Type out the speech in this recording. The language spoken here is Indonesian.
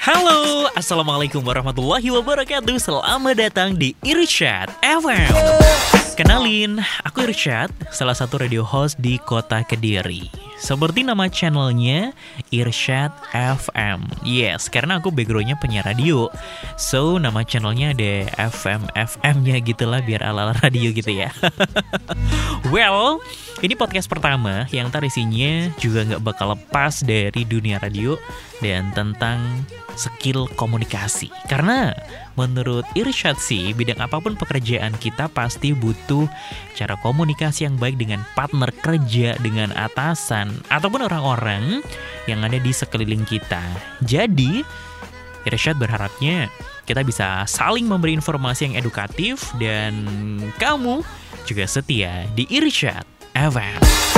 Halo, Assalamualaikum warahmatullahi wabarakatuh. Selamat datang di Irsyad FM Kenalin, aku Irsyad, salah satu radio host di kota Kediri. Seperti nama channelnya, Irsyad FM Yes, karena aku backgroundnya penyiar radio. So, nama channelnya ada FM-FM-nya gitulah biar ala-ala radio gitu ya. Well, ini podcast pertama yang ntar isinya juga nggak bakal lepas dari dunia radio dan tentang skill komunikasi. Karena menurut Irsyad sih, bidang apa pun pekerjaan kita pasti butuh cara komunikasi yang baik dengan partner kerja, dengan atasan, ataupun orang-orang yang ada di sekeliling kita. Jadi, Irsyad berharapnya kita bisa saling memberi informasi yang edukatif dan kamu juga setia di Irsyad FM.